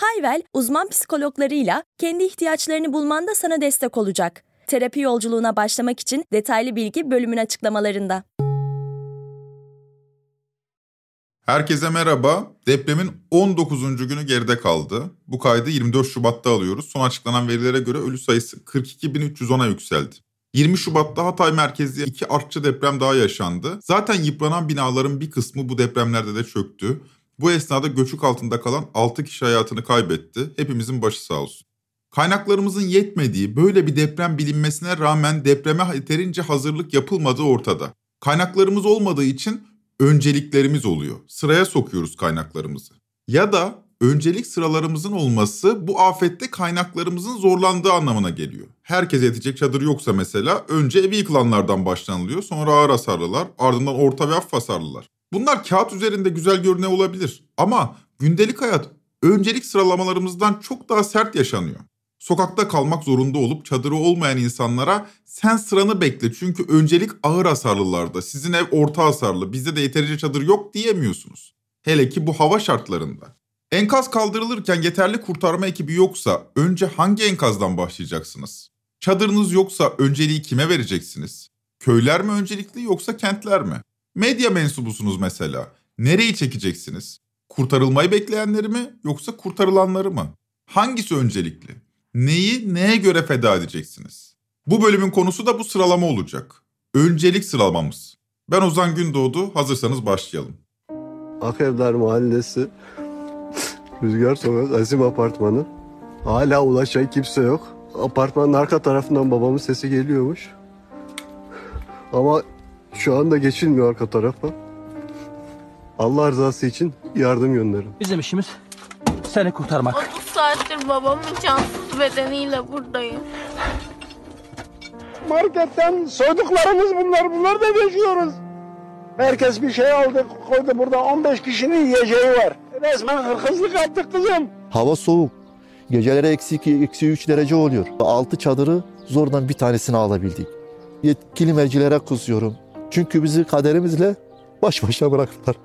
Hayvel, uzman psikologlarıyla kendi ihtiyaçlarını bulmanda sana destek olacak. Terapi yolculuğuna başlamak için detaylı bilgi bölümün açıklamalarında. Herkese merhaba. Depremin 19. günü geride kaldı. Bu kaydı 24 Şubat'ta alıyoruz. Son açıklanan verilere göre ölü sayısı 42.310'a yükseldi. 20 Şubat'ta Hatay merkezli iki artçı deprem daha yaşandı. Zaten yıpranan binaların bir kısmı bu depremlerde de çöktü. Bu esnada göçük altında kalan 6 kişi hayatını kaybetti. Hepimizin başı sağ olsun. Kaynaklarımızın yetmediği böyle bir deprem bilinmesine rağmen depreme yeterince hazırlık yapılmadığı ortada. Kaynaklarımız olmadığı için önceliklerimiz oluyor. Sıraya sokuyoruz kaynaklarımızı. Ya da öncelik sıralarımızın olması bu afette kaynaklarımızın zorlandığı anlamına geliyor. Herkese yetecek çadır yoksa mesela önce evi yıkılanlardan başlanılıyor. Sonra ağır hasarlılar ardından orta ve hafif hasarlılar. Bunlar kağıt üzerinde güzel görüne olabilir ama gündelik hayat öncelik sıralamalarımızdan çok daha sert yaşanıyor. Sokakta kalmak zorunda olup çadırı olmayan insanlara sen sıranı bekle çünkü öncelik ağır hasarlılarda. Sizin ev orta hasarlı, bizde de yeterince çadır yok diyemiyorsunuz. Hele ki bu hava şartlarında. Enkaz kaldırılırken yeterli kurtarma ekibi yoksa önce hangi enkazdan başlayacaksınız? Çadırınız yoksa önceliği kime vereceksiniz? Köyler mi öncelikli yoksa kentler mi? Medya mensubusunuz mesela. Nereyi çekeceksiniz? Kurtarılmayı bekleyenleri mi yoksa kurtarılanları mı? Hangisi öncelikli? Neyi neye göre feda edeceksiniz? Bu bölümün konusu da bu sıralama olacak. Öncelik sıralamamız. Ben Ozan Gündoğdu. Hazırsanız başlayalım. Akevler Mahallesi Rüzgar Sokak Azim Apartmanı. Hala ulaşan kimse yok. Apartmanın arka tarafından babamın sesi geliyormuş. Ama şu anda geçilmiyor arka tarafa. Allah rızası için yardım gönderin. Bizim işimiz seni kurtarmak. 30 saattir babamın cansız bedeniyle buradayım. Marketten soyduklarımız bunlar. Bunlar da yaşıyoruz. Herkes bir şey aldı koydu burada 15 kişinin yiyeceği var. Resmen hırkızlık yaptık kızım. Hava soğuk. Geceleri eksi 2, eksi 3 derece oluyor. Altı çadırı zordan bir tanesini alabildik. Yetkili mercilere kızıyorum. Çünkü bizi kaderimizle baş başa bıraktılar.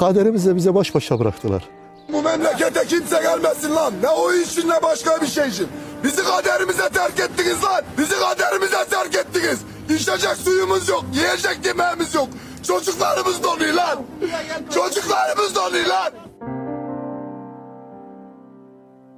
Kaderimizle bize baş başa bıraktılar. Bu memlekete kimse gelmesin lan. Ne o işin ne başka bir şey için. Bizi kaderimize terk ettiniz lan. Bizi kaderimize terk ettiniz. İçecek suyumuz yok. Yiyecek yemeğimiz yok. Çocuklarımız donuyor lan. Çocuklarımız donuyor lan.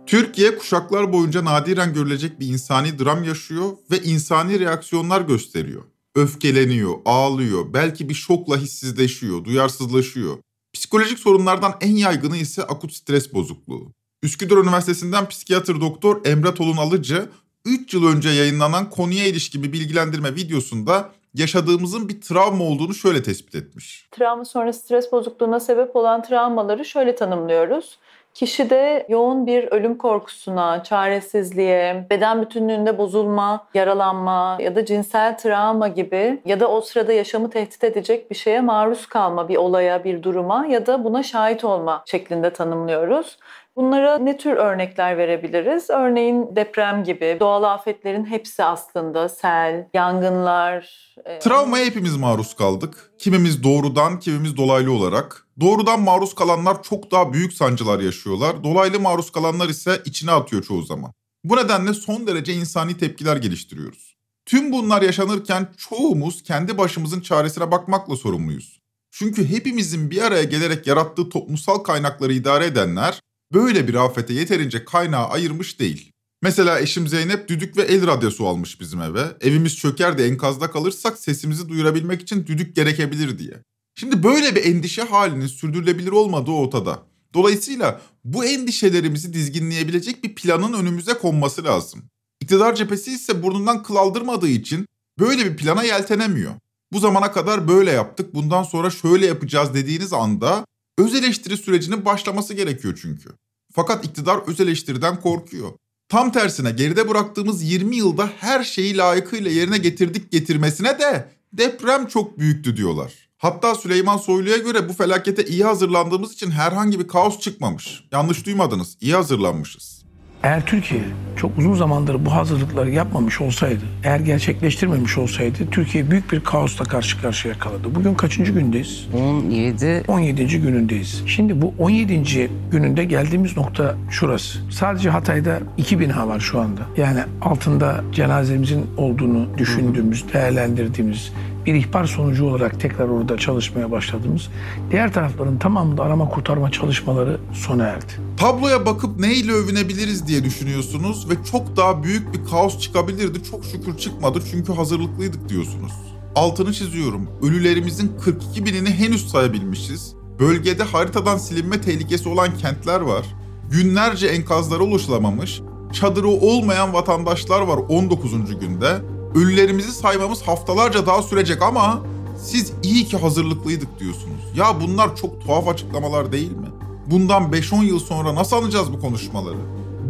Türkiye kuşaklar boyunca nadiren görülecek bir insani dram yaşıyor ve insani reaksiyonlar gösteriyor. Öfkeleniyor, ağlıyor, belki bir şokla hissizleşiyor, duyarsızlaşıyor. Psikolojik sorunlardan en yaygını ise akut stres bozukluğu. Üsküdar Üniversitesi'nden psikiyatr doktor Emre Tolun Alıcı 3 yıl önce yayınlanan konuya ilişkin bir bilgilendirme videosunda yaşadığımızın bir travma olduğunu şöyle tespit etmiş. Travma sonrası stres bozukluğuna sebep olan travmaları şöyle tanımlıyoruz. Kişide yoğun bir ölüm korkusuna, çaresizliğe, beden bütünlüğünde bozulma, yaralanma ya da cinsel travma gibi ya da o sırada yaşamı tehdit edecek bir şeye maruz kalma, bir olaya, bir duruma ya da buna şahit olma şeklinde tanımlıyoruz. Bunlara ne tür örnekler verebiliriz? Örneğin deprem gibi, doğal afetlerin hepsi aslında sel, yangınlar. E, Travmaya hepimiz maruz kaldık. Kimimiz doğrudan, kimimiz dolaylı olarak. Doğrudan maruz kalanlar çok daha büyük sancılar yaşıyorlar. Dolaylı maruz kalanlar ise içine atıyor çoğu zaman. Bu nedenle son derece insani tepkiler geliştiriyoruz. Tüm bunlar yaşanırken çoğumuz kendi başımızın çaresine bakmakla sorumluyuz. Çünkü hepimizin bir araya gelerek yarattığı toplumsal kaynakları idare edenler böyle bir afete yeterince kaynağı ayırmış değil. Mesela eşim Zeynep düdük ve el radyosu almış bizim eve. Evimiz çöker de enkazda kalırsak sesimizi duyurabilmek için düdük gerekebilir diye. Şimdi böyle bir endişe halinin sürdürülebilir olmadığı ortada. Dolayısıyla bu endişelerimizi dizginleyebilecek bir planın önümüze konması lazım. İktidar cephesi ise burnundan kıl aldırmadığı için böyle bir plana yeltenemiyor. Bu zamana kadar böyle yaptık, bundan sonra şöyle yapacağız dediğiniz anda öz eleştiri sürecinin başlaması gerekiyor çünkü. Fakat iktidar öz eleştiriden korkuyor. Tam tersine geride bıraktığımız 20 yılda her şeyi layıkıyla yerine getirdik getirmesine de deprem çok büyüktü diyorlar. Hatta Süleyman Soylu'ya göre bu felakete iyi hazırlandığımız için herhangi bir kaos çıkmamış. Yanlış duymadınız, iyi hazırlanmışız. Eğer Türkiye çok uzun zamandır bu hazırlıkları yapmamış olsaydı, eğer gerçekleştirmemiş olsaydı Türkiye büyük bir kaosla karşı karşıya kalırdı. Bugün kaçıncı gündeyiz? 17. 17. günündeyiz. Şimdi bu 17. gününde geldiğimiz nokta şurası. Sadece Hatay'da iki bina var şu anda. Yani altında cenazemizin olduğunu düşündüğümüz, değerlendirdiğimiz bir ihbar sonucu olarak tekrar orada çalışmaya başladığımız diğer tarafların tamamında arama kurtarma çalışmaları sona erdi. Tabloya bakıp neyle övünebiliriz diye düşünüyorsunuz ve çok daha büyük bir kaos çıkabilirdi. Çok şükür çıkmadı çünkü hazırlıklıydık diyorsunuz. Altını çiziyorum. Ölülerimizin 42 binini henüz sayabilmişiz. Bölgede haritadan silinme tehlikesi olan kentler var. Günlerce enkazlara ulaşılamamış. Çadırı olmayan vatandaşlar var 19. günde. Ölülerimizi saymamız haftalarca daha sürecek ama siz iyi ki hazırlıklıydık diyorsunuz. Ya bunlar çok tuhaf açıklamalar değil mi? Bundan 5-10 yıl sonra nasıl anlayacağız bu konuşmaları?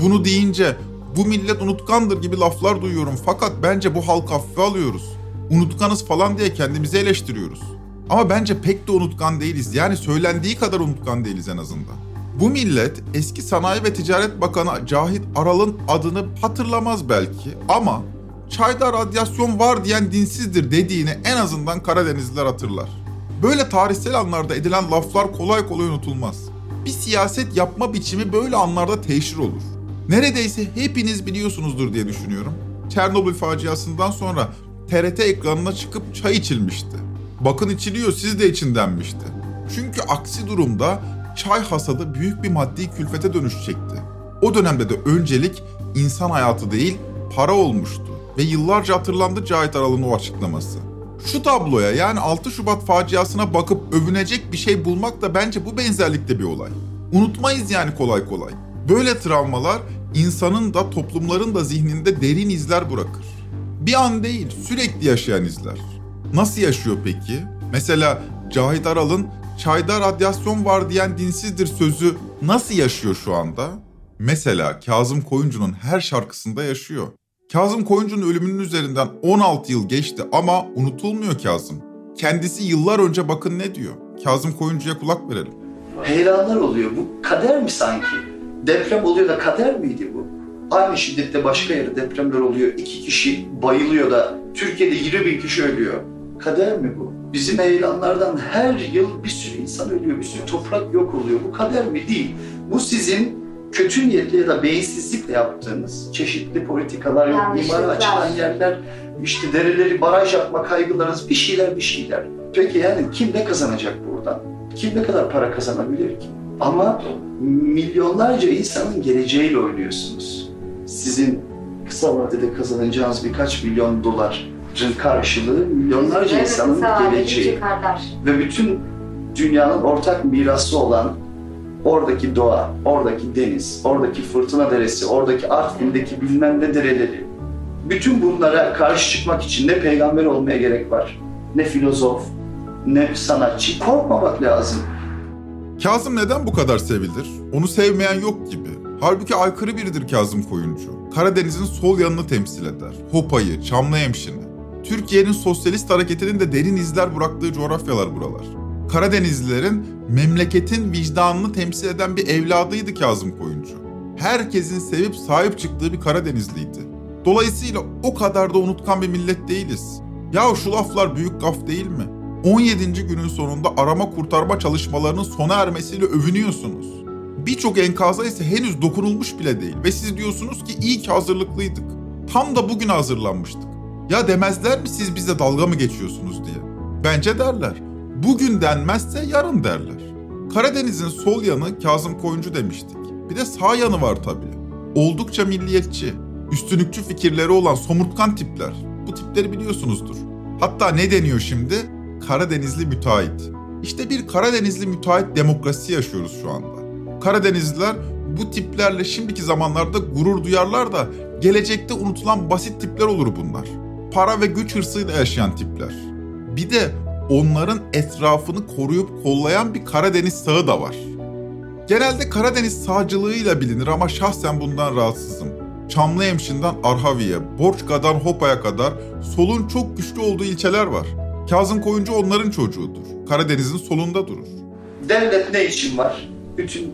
Bunu deyince bu millet unutkandır gibi laflar duyuyorum fakat bence bu halk hafife alıyoruz. Unutkanız falan diye kendimizi eleştiriyoruz. Ama bence pek de unutkan değiliz. Yani söylendiği kadar unutkan değiliz en azından. Bu millet eski Sanayi ve Ticaret Bakanı Cahit Aral'ın adını hatırlamaz belki ama çayda radyasyon var diyen dinsizdir dediğini en azından Karadenizliler hatırlar. Böyle tarihsel anlarda edilen laflar kolay kolay unutulmaz. Bir siyaset yapma biçimi böyle anlarda teşhir olur. Neredeyse hepiniz biliyorsunuzdur diye düşünüyorum. Çernobil faciasından sonra TRT ekranına çıkıp çay içilmişti. Bakın içiliyor siz de için denmişti. Çünkü aksi durumda çay hasadı büyük bir maddi külfete dönüşecekti. O dönemde de öncelik insan hayatı değil para olmuştu ve yıllarca hatırlandı Cahit Aral'ın o açıklaması. Şu tabloya yani 6 Şubat faciasına bakıp övünecek bir şey bulmak da bence bu benzerlikte bir olay. Unutmayız yani kolay kolay. Böyle travmalar insanın da toplumların da zihninde derin izler bırakır. Bir an değil sürekli yaşayan izler. Nasıl yaşıyor peki? Mesela Cahit Aral'ın çayda radyasyon var diyen dinsizdir sözü nasıl yaşıyor şu anda? Mesela Kazım Koyuncu'nun her şarkısında yaşıyor. Kazım Koyuncu'nun ölümünün üzerinden 16 yıl geçti ama unutulmuyor Kazım. Kendisi yıllar önce bakın ne diyor. Kazım Koyuncu'ya kulak verelim. Heyelanlar oluyor. Bu kader mi sanki? Deprem oluyor da kader miydi bu? Aynı şiddette başka yerde depremler oluyor. İki kişi bayılıyor da Türkiye'de 20 bin kişi ölüyor. Kader mi bu? Bizim heyelanlardan her yıl bir sürü insan ölüyor, bir sürü toprak yok oluyor. Bu kader mi? Değil. Bu sizin kötü niyetli ya da beyinsizlikle yaptığınız çeşitli politikalar yok, mimara açılan yerler, işte dereleri baraj yapma kaygılarınız, bir şeyler bir şeyler. Peki yani kim ne kazanacak buradan? Kim ne kadar para kazanabilir ki? Ama milyonlarca insanın geleceğiyle oynuyorsunuz. Sizin kısa vadede kazanacağınız birkaç milyon doların karşılığı milyonlarca insanın geleceği. Ve bütün dünyanın ortak mirası olan oradaki doğa, oradaki deniz, oradaki fırtına deresi, oradaki Artvin'deki bilmem ne dereleri. Bütün bunlara karşı çıkmak için ne peygamber olmaya gerek var, ne filozof, ne sanatçı. Korkmamak lazım. Kazım neden bu kadar sevilir? Onu sevmeyen yok gibi. Halbuki aykırı biridir Kazım Koyuncu. Karadeniz'in sol yanını temsil eder. Hopa'yı, Çamlıhemşin'i. Türkiye'nin sosyalist hareketinin de derin izler bıraktığı coğrafyalar buralar. Karadenizlilerin memleketin vicdanını temsil eden bir evladıydı Kazım Koyuncu. Herkesin sevip sahip çıktığı bir Karadenizliydi. Dolayısıyla o kadar da unutkan bir millet değiliz. Ya şu laflar büyük gaf değil mi? 17. günün sonunda arama kurtarma çalışmalarının sona ermesiyle övünüyorsunuz. Birçok enkaza ise henüz dokunulmuş bile değil ve siz diyorsunuz ki iyi ki hazırlıklıydık. Tam da bugün hazırlanmıştık. Ya demezler mi siz bize dalga mı geçiyorsunuz diye? Bence derler. Bugün denmezse yarın derler. Karadeniz'in sol yanı Kazım Koyuncu demiştik. Bir de sağ yanı var tabii. Oldukça milliyetçi, üstünlükçü fikirleri olan somurtkan tipler. Bu tipleri biliyorsunuzdur. Hatta ne deniyor şimdi? Karadenizli müteahhit. İşte bir Karadenizli müteahhit demokrasi yaşıyoruz şu anda. Karadenizliler bu tiplerle şimdiki zamanlarda gurur duyarlar da gelecekte unutulan basit tipler olur bunlar. Para ve güç hırsıyla yaşayan tipler. Bir de onların etrafını koruyup kollayan bir Karadeniz sağı da var. Genelde Karadeniz sağcılığıyla bilinir ama şahsen bundan rahatsızım. Çamlıhemşin'den Arhavi'ye, Borçka'dan Hopa'ya kadar solun çok güçlü olduğu ilçeler var. Kazım Koyuncu onların çocuğudur. Karadeniz'in solunda durur. Devlet ne için var? Bütün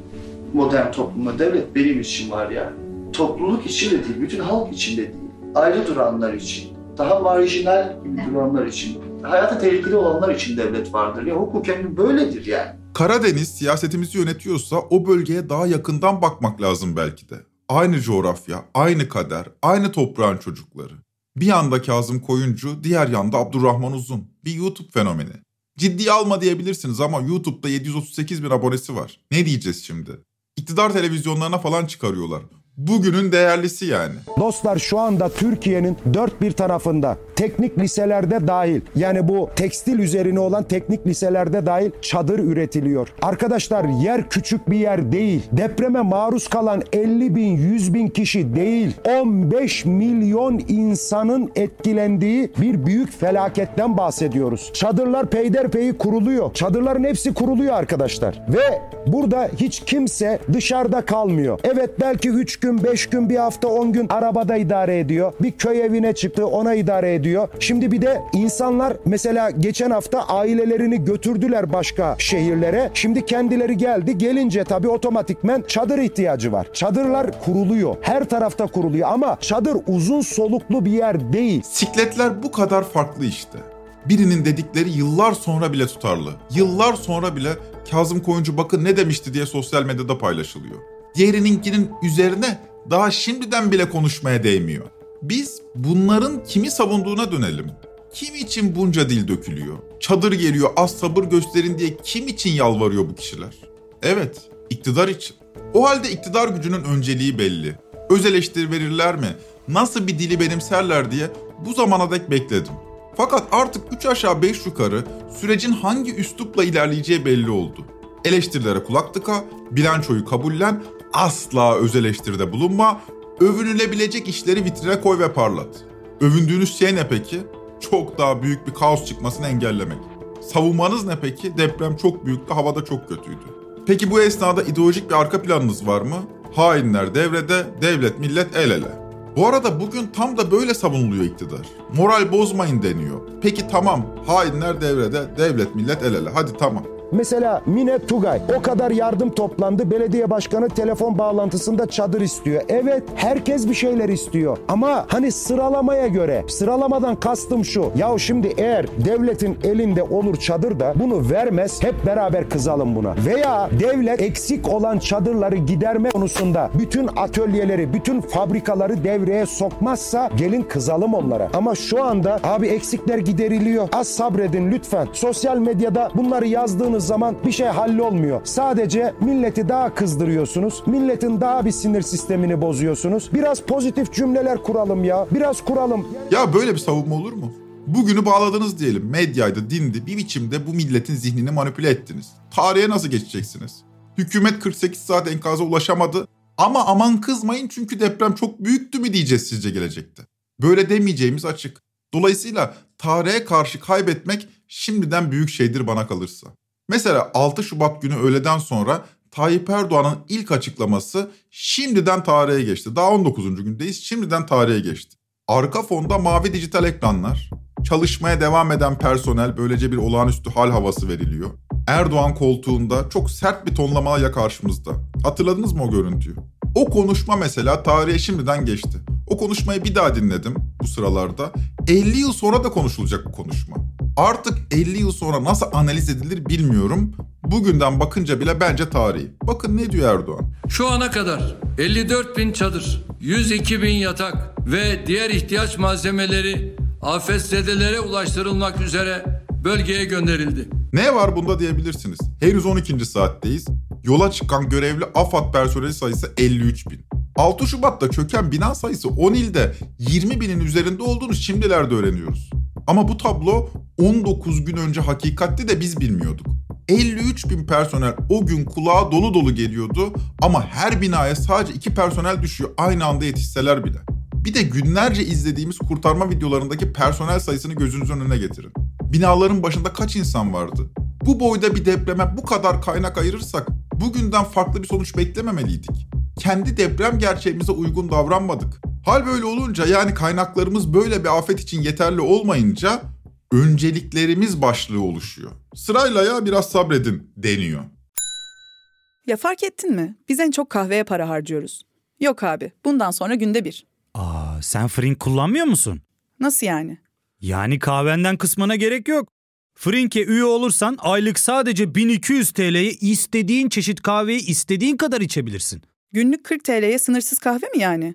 modern toplumda devlet benim için var ya. Topluluk için de değil, bütün halk için de değil. Ayrı duranlar için, daha marjinal gibi duranlar için, hayata tehlikeli olanlar için devlet vardır. Ya hukuken böyledir yani. Karadeniz siyasetimizi yönetiyorsa o bölgeye daha yakından bakmak lazım belki de. Aynı coğrafya, aynı kader, aynı toprağın çocukları. Bir yanda Kazım Koyuncu, diğer yanda Abdurrahman Uzun. Bir YouTube fenomeni. Ciddiye alma diyebilirsiniz ama YouTube'da 738 bin abonesi var. Ne diyeceğiz şimdi? İktidar televizyonlarına falan çıkarıyorlar. Bugünün değerlisi yani. Dostlar şu anda Türkiye'nin dört bir tarafında teknik liselerde dahil yani bu tekstil üzerine olan teknik liselerde dahil çadır üretiliyor. Arkadaşlar yer küçük bir yer değil. Depreme maruz kalan 50 bin 100 bin kişi değil 15 milyon insanın etkilendiği bir büyük felaketten bahsediyoruz. Çadırlar peyderpeyi kuruluyor. Çadırların hepsi kuruluyor arkadaşlar. Ve burada hiç kimse dışarıda kalmıyor. Evet belki 3 gün, 5 gün, bir hafta, 10 gün arabada idare ediyor. Bir köy evine çıktı ona idare ediyor. Şimdi bir de insanlar mesela geçen hafta ailelerini götürdüler başka şehirlere. Şimdi kendileri geldi. Gelince tabii otomatikmen çadır ihtiyacı var. Çadırlar kuruluyor. Her tarafta kuruluyor ama çadır uzun soluklu bir yer değil. Sikletler bu kadar farklı işte. Birinin dedikleri yıllar sonra bile tutarlı. Yıllar sonra bile Kazım Koyuncu bakın ne demişti diye sosyal medyada paylaşılıyor. Diğerininkinin üzerine daha şimdiden bile konuşmaya değmiyor. Biz bunların kimi savunduğuna dönelim. Kim için bunca dil dökülüyor? Çadır geliyor, az sabır gösterin diye kim için yalvarıyor bu kişiler? Evet, iktidar için. O halde iktidar gücünün önceliği belli. Öz eleştiri verirler mi? Nasıl bir dili benimserler diye bu zamana dek bekledim. Fakat artık 3 aşağı 5 yukarı sürecin hangi üslupla ilerleyeceği belli oldu. Eleştirilere kulak tıka, bilançoyu kabullen, asla öz eleştiride bulunma, övünülebilecek işleri vitrine koy ve parlat. Övündüğünüz şey ne peki? Çok daha büyük bir kaos çıkmasını engellemek. Savunmanız ne peki? Deprem çok büyüktü, havada çok kötüydü. Peki bu esnada ideolojik bir arka planınız var mı? Hainler devrede, devlet millet el ele. Bu arada bugün tam da böyle savunuluyor iktidar. Moral bozmayın deniyor. Peki tamam, hainler devrede, devlet millet el ele. Hadi tamam. Mesela Mine Tugay o kadar yardım toplandı. Belediye başkanı telefon bağlantısında çadır istiyor. Evet herkes bir şeyler istiyor. Ama hani sıralamaya göre sıralamadan kastım şu. Ya şimdi eğer devletin elinde olur çadır da bunu vermez hep beraber kızalım buna. Veya devlet eksik olan çadırları giderme konusunda bütün atölyeleri, bütün fabrikaları devreye sokmazsa gelin kızalım onlara. Ama şu anda abi eksikler gideriliyor. Az sabredin lütfen. Sosyal medyada bunları yazdığınız zaman bir şey hallolmuyor. Sadece milleti daha kızdırıyorsunuz. Milletin daha bir sinir sistemini bozuyorsunuz. Biraz pozitif cümleler kuralım ya. Biraz kuralım. Ya böyle bir savunma olur mu? Bugünü bağladınız diyelim. Medyaydı, dindi. Bir biçimde bu milletin zihnini manipüle ettiniz. Tarihe nasıl geçeceksiniz? Hükümet 48 saat enkaza ulaşamadı. Ama aman kızmayın çünkü deprem çok büyüktü mü diyeceğiz sizce gelecekte. Böyle demeyeceğimiz açık. Dolayısıyla tarihe karşı kaybetmek şimdiden büyük şeydir bana kalırsa. Mesela 6 Şubat günü öğleden sonra Tayyip Erdoğan'ın ilk açıklaması şimdiden tarihe geçti. Daha 19. gündeyiz şimdiden tarihe geçti. Arka fonda mavi dijital ekranlar, çalışmaya devam eden personel böylece bir olağanüstü hal havası veriliyor. Erdoğan koltuğunda çok sert bir tonlamayla karşımızda. Hatırladınız mı o görüntüyü? O konuşma mesela tarihe şimdiden geçti. O konuşmayı bir daha dinledim bu sıralarda. 50 yıl sonra da konuşulacak bu konuşma. Artık 50 yıl sonra nasıl analiz edilir bilmiyorum. Bugünden bakınca bile bence tarihi. Bakın ne diyor Erdoğan. Şu ana kadar 54 bin çadır, 102 bin yatak ve diğer ihtiyaç malzemeleri afetzedelere ulaştırılmak üzere bölgeye gönderildi. Ne var bunda diyebilirsiniz. Henüz 12. saatteyiz. Yola çıkan görevli AFAD personeli sayısı 53 bin. 6 Şubat'ta çöken bina sayısı 10 ilde 20 binin üzerinde olduğunu şimdilerde öğreniyoruz. Ama bu tablo 19 gün önce hakikatti de biz bilmiyorduk. 53 bin personel o gün kulağa dolu dolu geliyordu ama her binaya sadece iki personel düşüyor aynı anda yetişseler bile. Bir de günlerce izlediğimiz kurtarma videolarındaki personel sayısını gözünüzün önüne getirin. Binaların başında kaç insan vardı? Bu boyda bir depreme bu kadar kaynak ayırırsak bugünden farklı bir sonuç beklememeliydik. Kendi deprem gerçeğimize uygun davranmadık. Hal böyle olunca yani kaynaklarımız böyle bir afet için yeterli olmayınca önceliklerimiz başlığı oluşuyor. Sırayla ya biraz sabredin deniyor. Ya fark ettin mi? Biz en çok kahveye para harcıyoruz. Yok abi, bundan sonra günde bir. Aa, sen Frink kullanmıyor musun? Nasıl yani? Yani kahvenden kısmına gerek yok. Frink'e üye olursan aylık sadece 1200 TL'ye istediğin çeşit kahveyi istediğin kadar içebilirsin. Günlük 40 TL'ye sınırsız kahve mi yani?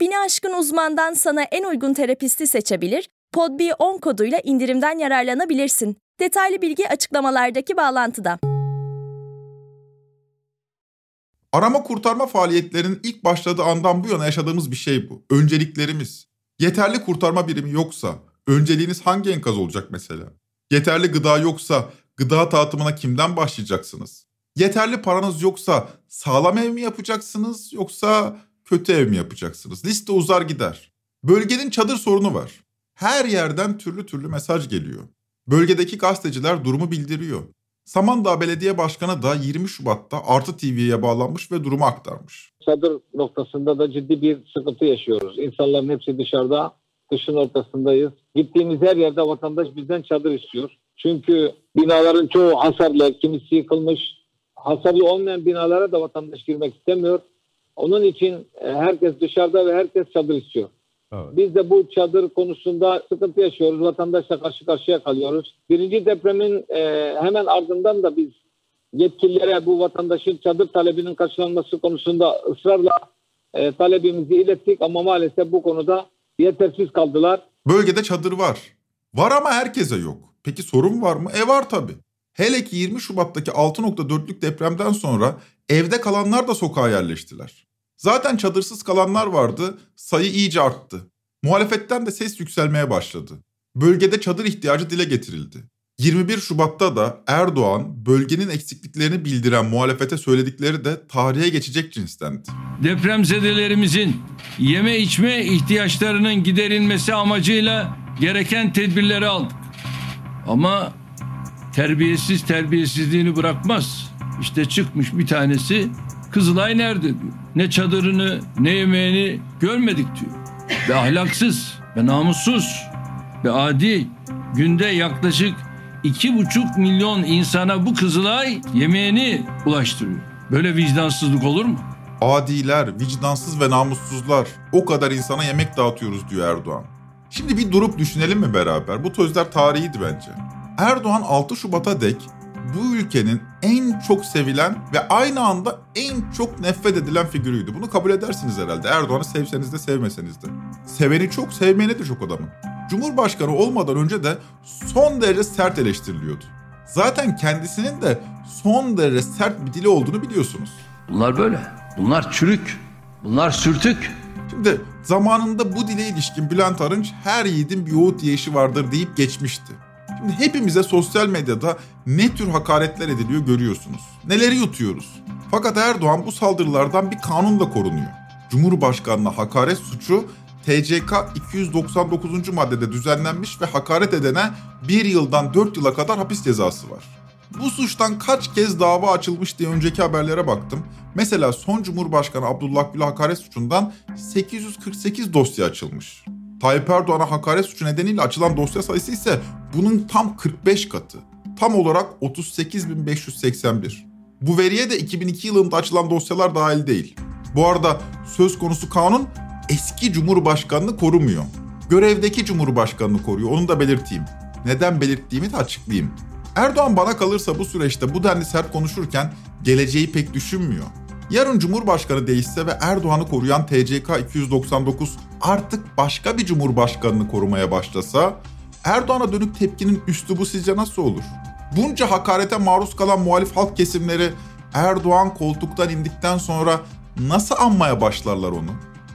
Bini aşkın uzmandan sana en uygun terapisti seçebilir, PodB10 koduyla indirimden yararlanabilirsin. Detaylı bilgi açıklamalardaki bağlantıda. Arama kurtarma faaliyetlerinin ilk başladığı andan bu yana yaşadığımız bir şey bu. Önceliklerimiz. Yeterli kurtarma birimi yoksa önceliğiniz hangi enkaz olacak mesela? Yeterli gıda yoksa gıda dağıtımına kimden başlayacaksınız? Yeterli paranız yoksa sağlam ev mi yapacaksınız yoksa kötü ev mi yapacaksınız? Liste uzar gider. Bölgenin çadır sorunu var. Her yerden türlü türlü mesaj geliyor. Bölgedeki gazeteciler durumu bildiriyor. Samandağ Belediye Başkanı da 20 Şubat'ta Artı TV'ye bağlanmış ve durumu aktarmış. Çadır noktasında da ciddi bir sıkıntı yaşıyoruz. İnsanların hepsi dışarıda, kışın ortasındayız. Gittiğimiz her yerde vatandaş bizden çadır istiyor. Çünkü binaların çoğu hasarlı, kimisi yıkılmış. Hasarlı olmayan binalara da vatandaş girmek istemiyor. Onun için e, herkes dışarıda ve herkes çadır istiyor. Evet. Biz de bu çadır konusunda sıkıntı yaşıyoruz. Vatandaşla karşı karşıya kalıyoruz. Birinci depremin e, hemen ardından da biz yetkililere bu vatandaşın çadır talebinin karşılanması konusunda ısrarla e, talebimizi ilettik ama maalesef bu konuda yetersiz kaldılar. Bölgede çadır var. Var ama herkese yok. Peki sorun var mı? E var tabii. Hele ki 20 Şubat'taki 6.4'lük depremden sonra evde kalanlar da sokağa yerleştiler. Zaten çadırsız kalanlar vardı, sayı iyice arttı. Muhalefetten de ses yükselmeye başladı. Bölgede çadır ihtiyacı dile getirildi. 21 Şubat'ta da Erdoğan bölgenin eksikliklerini bildiren muhalefete söyledikleri de tarihe geçecek cinstendi. Depremzedelerimizin yeme içme ihtiyaçlarının giderilmesi amacıyla gereken tedbirleri aldık. Ama terbiyesiz terbiyesizliğini bırakmaz. İşte çıkmış bir tanesi Kızılay nerede diyor. Ne çadırını ne yemeğini görmedik diyor. Ve ahlaksız ve namussuz ve adi günde yaklaşık iki buçuk milyon insana bu Kızılay yemeğini ulaştırıyor. Böyle vicdansızlık olur mu? Adiler, vicdansız ve namussuzlar. O kadar insana yemek dağıtıyoruz diyor Erdoğan. Şimdi bir durup düşünelim mi beraber? Bu sözler tarihiydi bence. Erdoğan 6 Şubat'a dek bu ülkenin en çok sevilen ve aynı anda en çok nefret edilen figürüydü. Bunu kabul edersiniz herhalde. Erdoğan'ı sevseniz de sevmeseniz de. Seveni çok, sevmeyeni de çok adamın. Cumhurbaşkanı olmadan önce de son derece sert eleştiriliyordu. Zaten kendisinin de son derece sert bir dili olduğunu biliyorsunuz. Bunlar böyle. Bunlar çürük. Bunlar sürtük. Şimdi zamanında bu dile ilişkin Bülent Arınç her yiğidin bir yoğurt yiyişi vardır deyip geçmişti. Hepimize sosyal medyada ne tür hakaretler ediliyor görüyorsunuz. Neleri yutuyoruz. Fakat Erdoğan bu saldırılardan bir kanunla korunuyor. Cumhurbaşkanına hakaret suçu TCK 299. maddede düzenlenmiş ve hakaret edene 1 yıldan 4 yıla kadar hapis cezası var. Bu suçtan kaç kez dava açılmış diye önceki haberlere baktım. Mesela son Cumhurbaşkanı Abdullah Gül'e hakaret suçundan 848 dosya açılmış. Tayyip Erdoğan'a hakaret suçu nedeniyle açılan dosya sayısı ise bunun tam 45 katı. Tam olarak 38.581. Bu veriye de 2002 yılında açılan dosyalar dahil değil. Bu arada söz konusu kanun eski Cumhurbaşkanını korumuyor. Görevdeki Cumhurbaşkanını koruyor. Onu da belirteyim. Neden belirttiğimi de açıklayayım. Erdoğan bana kalırsa bu süreçte bu denli sert konuşurken geleceği pek düşünmüyor. Yarın Cumhurbaşkanı değişse ve Erdoğan'ı koruyan TCK 299 artık başka bir cumhurbaşkanını korumaya başlasa Erdoğan'a dönük tepkinin üstü bu sizce nasıl olur? Bunca hakarete maruz kalan muhalif halk kesimleri Erdoğan koltuktan indikten sonra nasıl anmaya başlarlar onu?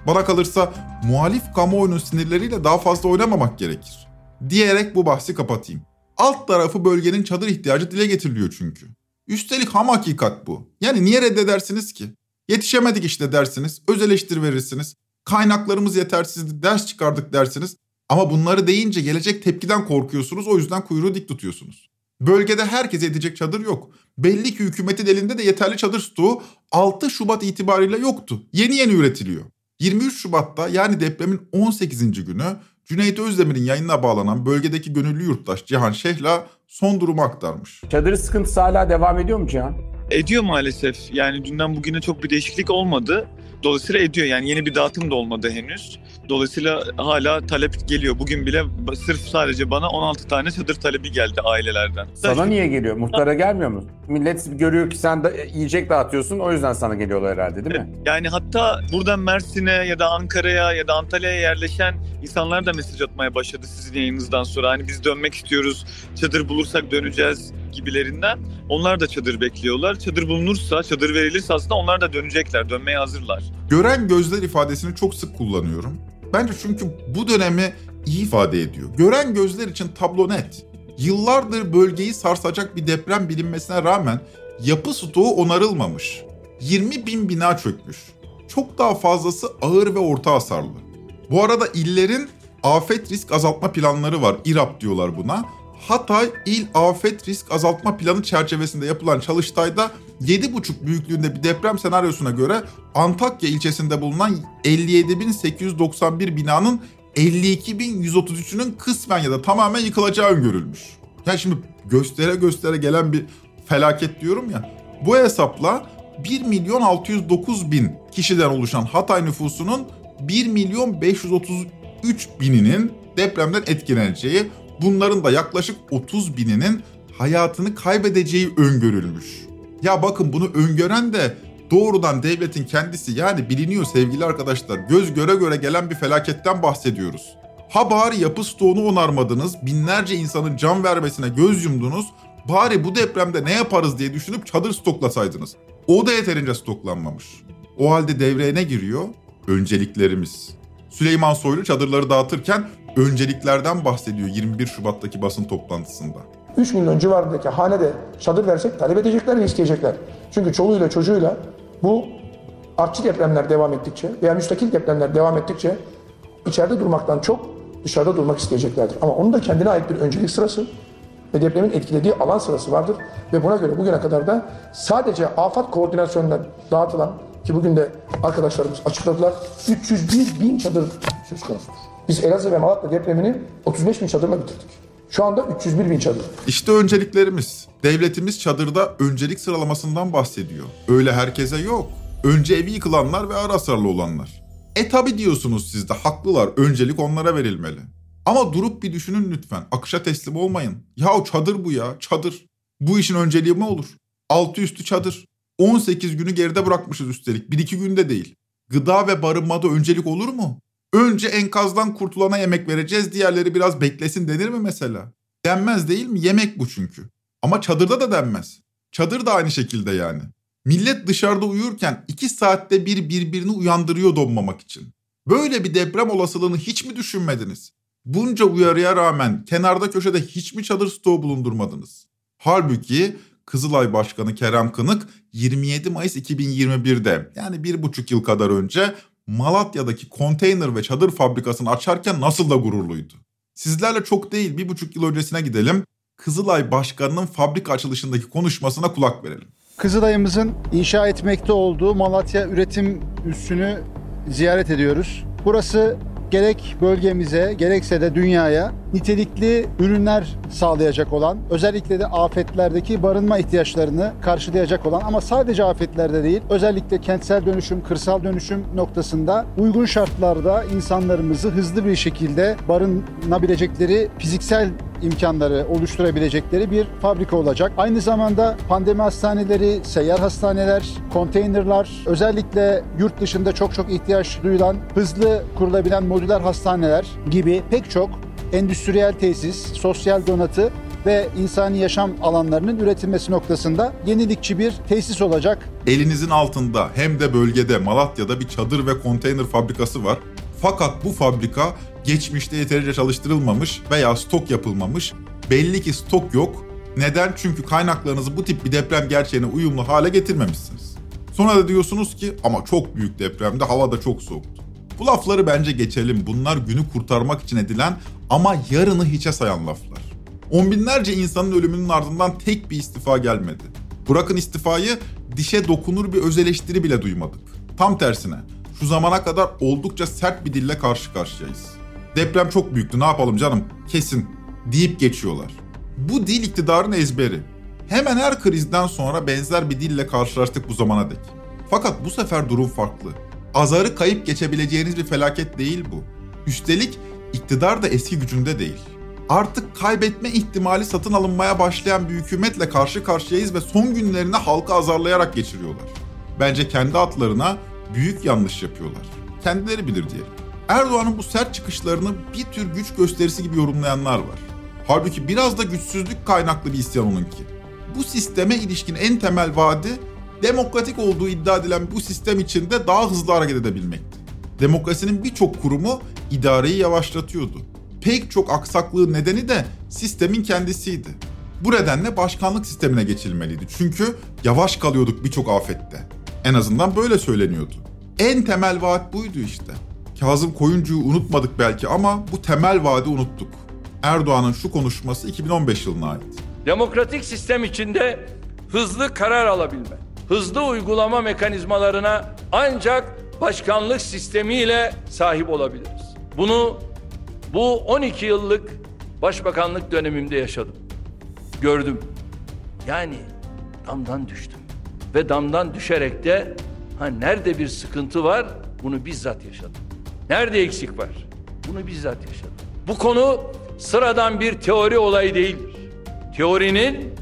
Bana kalırsa muhalif kamuoyunun sinirleriyle daha fazla oynamamak gerekir. Diyerek bu bahsi kapatayım. Alt tarafı bölgenin çadır ihtiyacı dile getiriliyor çünkü. Üstelik ham hakikat bu. Yani niye reddedersiniz ki? Yetişemedik işte dersiniz, öz eleştiri verirsiniz. Kaynaklarımız yetersizdi, ders çıkardık dersiniz. Ama bunları deyince gelecek tepkiden korkuyorsunuz, o yüzden kuyruğu dik tutuyorsunuz. Bölgede herkese edecek çadır yok. Belli ki hükümetin elinde de yeterli çadır stoğu 6 Şubat itibariyle yoktu. Yeni yeni üretiliyor. 23 Şubat'ta yani depremin 18. günü Cüneyt Özdemir'in yayınına bağlanan bölgedeki gönüllü yurttaş Cihan Şehla son durumu aktarmış. Çadır sıkıntısı hala devam ediyor mu Cihan? Ediyor maalesef. Yani dünden bugüne çok bir değişiklik olmadı. Dolayısıyla ediyor. Yani yeni bir dağıtım da olmadı henüz. Dolayısıyla hala talep geliyor. Bugün bile sırf sadece bana 16 tane çadır talebi geldi ailelerden. Sana niye geliyor? Muhtara gelmiyor mu? Millet görüyor ki sen de yiyecek dağıtıyorsun o yüzden sana geliyorlar herhalde değil mi? Yani hatta buradan Mersin'e ya da Ankara'ya ya da Antalya'ya yerleşen insanlar da mesaj atmaya başladı sizin yayınınızdan sonra. Hani biz dönmek istiyoruz, çadır bulursak döneceğiz gibilerinden. Onlar da çadır bekliyorlar. Çadır bulunursa, çadır verilirse aslında onlar da dönecekler, dönmeye hazırlar. Gören gözler ifadesini çok sık kullanıyorum. Bence çünkü bu dönemi iyi ifade ediyor. Gören gözler için tablo net. Yıllardır bölgeyi sarsacak bir deprem bilinmesine rağmen yapı stoğu onarılmamış. 20 bin bina çökmüş. Çok daha fazlası ağır ve orta hasarlı. Bu arada illerin afet risk azaltma planları var. İRAP diyorlar buna. Hatay İl Afet Risk Azaltma Planı çerçevesinde yapılan çalıştayda 7,5 büyüklüğünde bir deprem senaryosuna göre Antakya ilçesinde bulunan 57.891 binanın 52.133'ünün kısmen ya da tamamen yıkılacağı öngörülmüş. Yani şimdi göstere göstere gelen bir felaket diyorum ya. Bu hesapla 1 milyon 609 bin kişiden oluşan Hatay nüfusunun 1 milyon 533 bininin depremden etkileneceği, bunların da yaklaşık 30 bininin hayatını kaybedeceği öngörülmüş. Ya bakın bunu öngören de doğrudan devletin kendisi yani biliniyor sevgili arkadaşlar. Göz göre göre gelen bir felaketten bahsediyoruz. Ha bari yapı stoğunu onarmadınız, binlerce insanın can vermesine göz yumdunuz. Bari bu depremde ne yaparız diye düşünüp çadır stoklasaydınız. O da yeterince stoklanmamış. O halde devreye ne giriyor? Önceliklerimiz. Süleyman Soylu çadırları dağıtırken önceliklerden bahsediyor 21 Şubat'taki basın toplantısında. 3 milyon civarındaki hanede çadır versek talep edecekler ve isteyecekler. Çünkü çoluğuyla çocuğuyla bu artçı depremler devam ettikçe veya müstakil depremler devam ettikçe içeride durmaktan çok dışarıda durmak isteyeceklerdir. Ama onun da kendine ait bir öncelik sırası ve depremin etkilediği alan sırası vardır. Ve buna göre bugüne kadar da sadece afet koordinasyonundan dağıtılan ki bugün de arkadaşlarımız açıkladılar 301 bin çadır söz konusudur. Biz Elazığ ve Malatya depremini 35 bin çadırla bitirdik. Şu anda 301 bin çadır. İşte önceliklerimiz. Devletimiz çadırda öncelik sıralamasından bahsediyor. Öyle herkese yok. Önce evi yıkılanlar ve ağır hasarlı olanlar. E tabi diyorsunuz siz de haklılar. Öncelik onlara verilmeli. Ama durup bir düşünün lütfen. Akışa teslim olmayın. Ya o çadır bu ya. Çadır. Bu işin önceliği mi olur? Altı üstü çadır. 18 günü geride bırakmışız üstelik. Bir iki günde değil. Gıda ve barınmada öncelik olur mu? Önce enkazdan kurtulana yemek vereceğiz, diğerleri biraz beklesin denir mi mesela? Denmez değil mi? Yemek bu çünkü. Ama çadırda da denmez. Çadır da aynı şekilde yani. Millet dışarıda uyurken iki saatte bir birbirini uyandırıyor donmamak için. Böyle bir deprem olasılığını hiç mi düşünmediniz? Bunca uyarıya rağmen kenarda köşede hiç mi çadır stoğu bulundurmadınız? Halbuki Kızılay Başkanı Kerem Kınık 27 Mayıs 2021'de yani bir buçuk yıl kadar önce Malatya'daki konteyner ve çadır fabrikasını açarken nasıl da gururluydu. Sizlerle çok değil bir buçuk yıl öncesine gidelim. Kızılay Başkanı'nın fabrika açılışındaki konuşmasına kulak verelim. Kızılay'ımızın inşa etmekte olduğu Malatya Üretim Üssü'nü ziyaret ediyoruz. Burası gerek bölgemize gerekse de dünyaya nitelikli ürünler sağlayacak olan, özellikle de afetlerdeki barınma ihtiyaçlarını karşılayacak olan ama sadece afetlerde değil, özellikle kentsel dönüşüm, kırsal dönüşüm noktasında uygun şartlarda insanlarımızı hızlı bir şekilde barınabilecekleri fiziksel imkanları oluşturabilecekleri bir fabrika olacak. Aynı zamanda pandemi hastaneleri, seyyar hastaneler, konteynerlar, özellikle yurt dışında çok çok ihtiyaç duyulan hızlı kurulabilen modüler hastaneler gibi pek çok endüstriyel tesis, sosyal donatı ve insani yaşam alanlarının üretilmesi noktasında yenilikçi bir tesis olacak. Elinizin altında hem de bölgede Malatya'da bir çadır ve konteyner fabrikası var. Fakat bu fabrika geçmişte yeterince çalıştırılmamış veya stok yapılmamış. Belli ki stok yok. Neden? Çünkü kaynaklarınızı bu tip bir deprem gerçeğine uyumlu hale getirmemişsiniz. Sonra da diyorsunuz ki ama çok büyük depremde hava da çok soğuktu. Bu lafları bence geçelim. Bunlar günü kurtarmak için edilen ama yarını hiçe sayan laflar. On binlerce insanın ölümünün ardından tek bir istifa gelmedi. Bırakın istifayı dişe dokunur bir öz eleştiri bile duymadık. Tam tersine şu zamana kadar oldukça sert bir dille karşı karşıyayız. Deprem çok büyüktü ne yapalım canım kesin deyip geçiyorlar. Bu dil iktidarın ezberi. Hemen her krizden sonra benzer bir dille karşılaştık bu zamana dek. Fakat bu sefer durum farklı. Azarı kayıp geçebileceğiniz bir felaket değil bu. Üstelik iktidar da eski gücünde değil. Artık kaybetme ihtimali satın alınmaya başlayan bir hükümetle karşı karşıyayız ve son günlerini halkı azarlayarak geçiriyorlar. Bence kendi atlarına büyük yanlış yapıyorlar. Kendileri bilir diyelim. Erdoğan'ın bu sert çıkışlarını bir tür güç gösterisi gibi yorumlayanlar var. Halbuki biraz da güçsüzlük kaynaklı bir isyan onunki. Bu sisteme ilişkin en temel vaadi demokratik olduğu iddia edilen bu sistem içinde daha hızlı hareket edebilmekti. Demokrasinin birçok kurumu idareyi yavaşlatıyordu. Pek çok aksaklığın nedeni de sistemin kendisiydi. Bu nedenle başkanlık sistemine geçilmeliydi. Çünkü yavaş kalıyorduk birçok afette. En azından böyle söyleniyordu. En temel vaat buydu işte. Kazım Koyuncu'yu unutmadık belki ama bu temel vaadi unuttuk. Erdoğan'ın şu konuşması 2015 yılına ait. Demokratik sistem içinde hızlı karar alabilme, hızlı uygulama mekanizmalarına ancak başkanlık sistemiyle sahip olabiliriz. Bunu bu 12 yıllık başbakanlık dönemimde yaşadım. Gördüm. Yani damdan düştüm. Ve damdan düşerek de ha nerede bir sıkıntı var bunu bizzat yaşadım. Nerede eksik var? Bunu bizzat yaşadım. Bu konu sıradan bir teori olayı değildir. Teorinin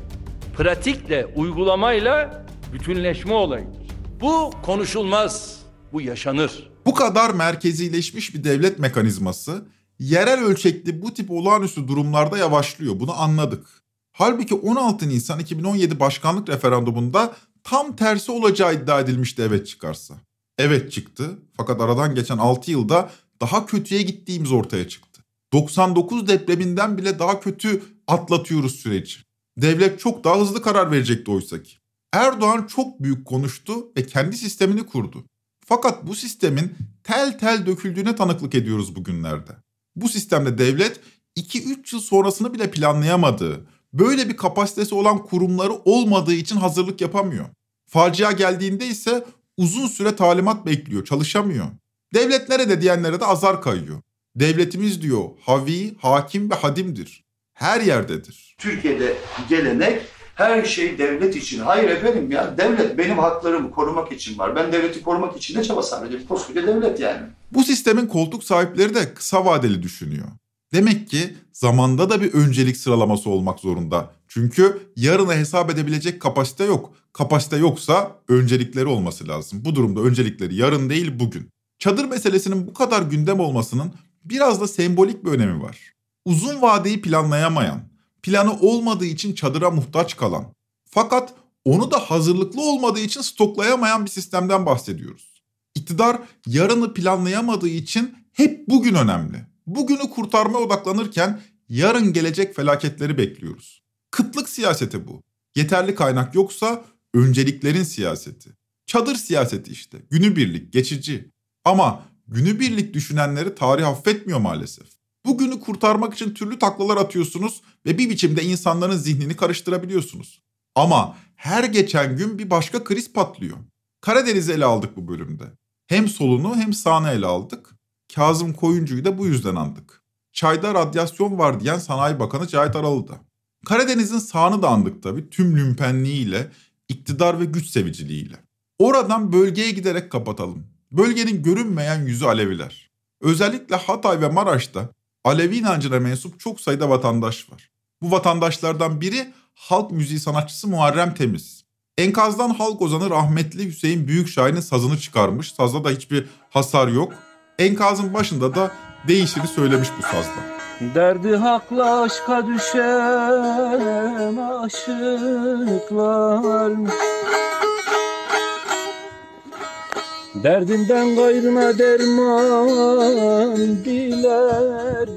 pratikle, uygulamayla bütünleşme olayıdır. Bu konuşulmaz, bu yaşanır. Bu kadar merkezileşmiş bir devlet mekanizması yerel ölçekli bu tip olağanüstü durumlarda yavaşlıyor. Bunu anladık. Halbuki 16 Nisan 2017 başkanlık referandumunda tam tersi olacağı iddia edilmişti evet çıkarsa. Evet çıktı fakat aradan geçen 6 yılda daha kötüye gittiğimiz ortaya çıktı. 99 depreminden bile daha kötü atlatıyoruz süreci. Devlet çok daha hızlı karar verecekti oysa ki. Erdoğan çok büyük konuştu ve kendi sistemini kurdu. Fakat bu sistemin tel tel döküldüğüne tanıklık ediyoruz bugünlerde. Bu sistemde devlet 2-3 yıl sonrasını bile planlayamadığı, böyle bir kapasitesi olan kurumları olmadığı için hazırlık yapamıyor. Facia geldiğinde ise uzun süre talimat bekliyor, çalışamıyor. Devlet nerede diyenlere de azar kayıyor. Devletimiz diyor havi, hakim ve hadimdir. Her yerdedir. Türkiye'de gelenek her şey devlet için. Hayır efendim ya devlet benim haklarımı korumak için var. Ben devleti korumak için de çaba sarf ediyorum. Koskoca devlet yani. Bu sistemin koltuk sahipleri de kısa vadeli düşünüyor. Demek ki zamanda da bir öncelik sıralaması olmak zorunda. Çünkü yarını hesap edebilecek kapasite yok. Kapasite yoksa öncelikleri olması lazım. Bu durumda öncelikleri yarın değil bugün. Çadır meselesinin bu kadar gündem olmasının biraz da sembolik bir önemi var. Uzun vadeyi planlayamayan, planı olmadığı için çadıra muhtaç kalan, fakat onu da hazırlıklı olmadığı için stoklayamayan bir sistemden bahsediyoruz. İktidar yarını planlayamadığı için hep bugün önemli. Bugünü kurtarmaya odaklanırken yarın gelecek felaketleri bekliyoruz. Kıtlık siyaseti bu. Yeterli kaynak yoksa önceliklerin siyaseti. Çadır siyaseti işte. Günübirlik, geçici. Ama günübirlik düşünenleri tarih affetmiyor maalesef. Bugünü kurtarmak için türlü taklalar atıyorsunuz ve bir biçimde insanların zihnini karıştırabiliyorsunuz. Ama her geçen gün bir başka kriz patlıyor. Karadeniz'i ele aldık bu bölümde. Hem solunu hem sağını ele aldık. Kazım Koyuncu'yu da bu yüzden andık. Çayda radyasyon var diyen Sanayi Bakanı Cahit Aralı da. Karadeniz'in sağını da andık tabii tüm lümpenliğiyle, iktidar ve güç seviciliğiyle. Oradan bölgeye giderek kapatalım. Bölgenin görünmeyen yüzü Aleviler. Özellikle Hatay ve Maraş'ta Alevi inancına mensup çok sayıda vatandaş var. Bu vatandaşlardan biri halk müziği sanatçısı Muharrem Temiz. Enkazdan halk ozanı rahmetli Hüseyin Büyükşahin'in sazını çıkarmış. Sazda da hiçbir hasar yok. Enkazın başında da değişini söylemiş bu sazla. Derdi hakla aşka düşen aşıklar Derdinden gayrına derman diler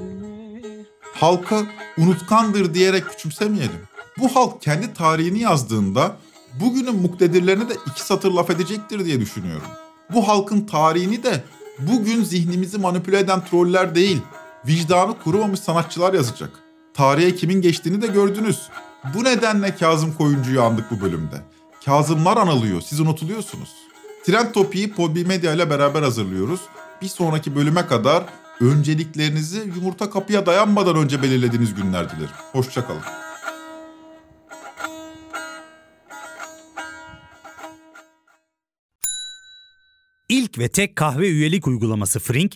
Halka unutkandır diyerek küçümsemeyelim. Bu halk kendi tarihini yazdığında bugünün muktedirlerine de iki satır laf edecektir diye düşünüyorum. Bu halkın tarihini de bugün zihnimizi manipüle eden troller değil, vicdanı kurumamış sanatçılar yazacak. Tarihe kimin geçtiğini de gördünüz. Bu nedenle Kazım Koyuncu'yu andık bu bölümde. Kazımlar anılıyor, siz unutuluyorsunuz. Trend Topi'yi Podbi Medya ile beraber hazırlıyoruz. Bir sonraki bölüme kadar önceliklerinizi yumurta kapıya dayanmadan önce belirlediğiniz günler dilerim. Hoşçakalın. İlk ve tek kahve üyelik uygulaması Frink,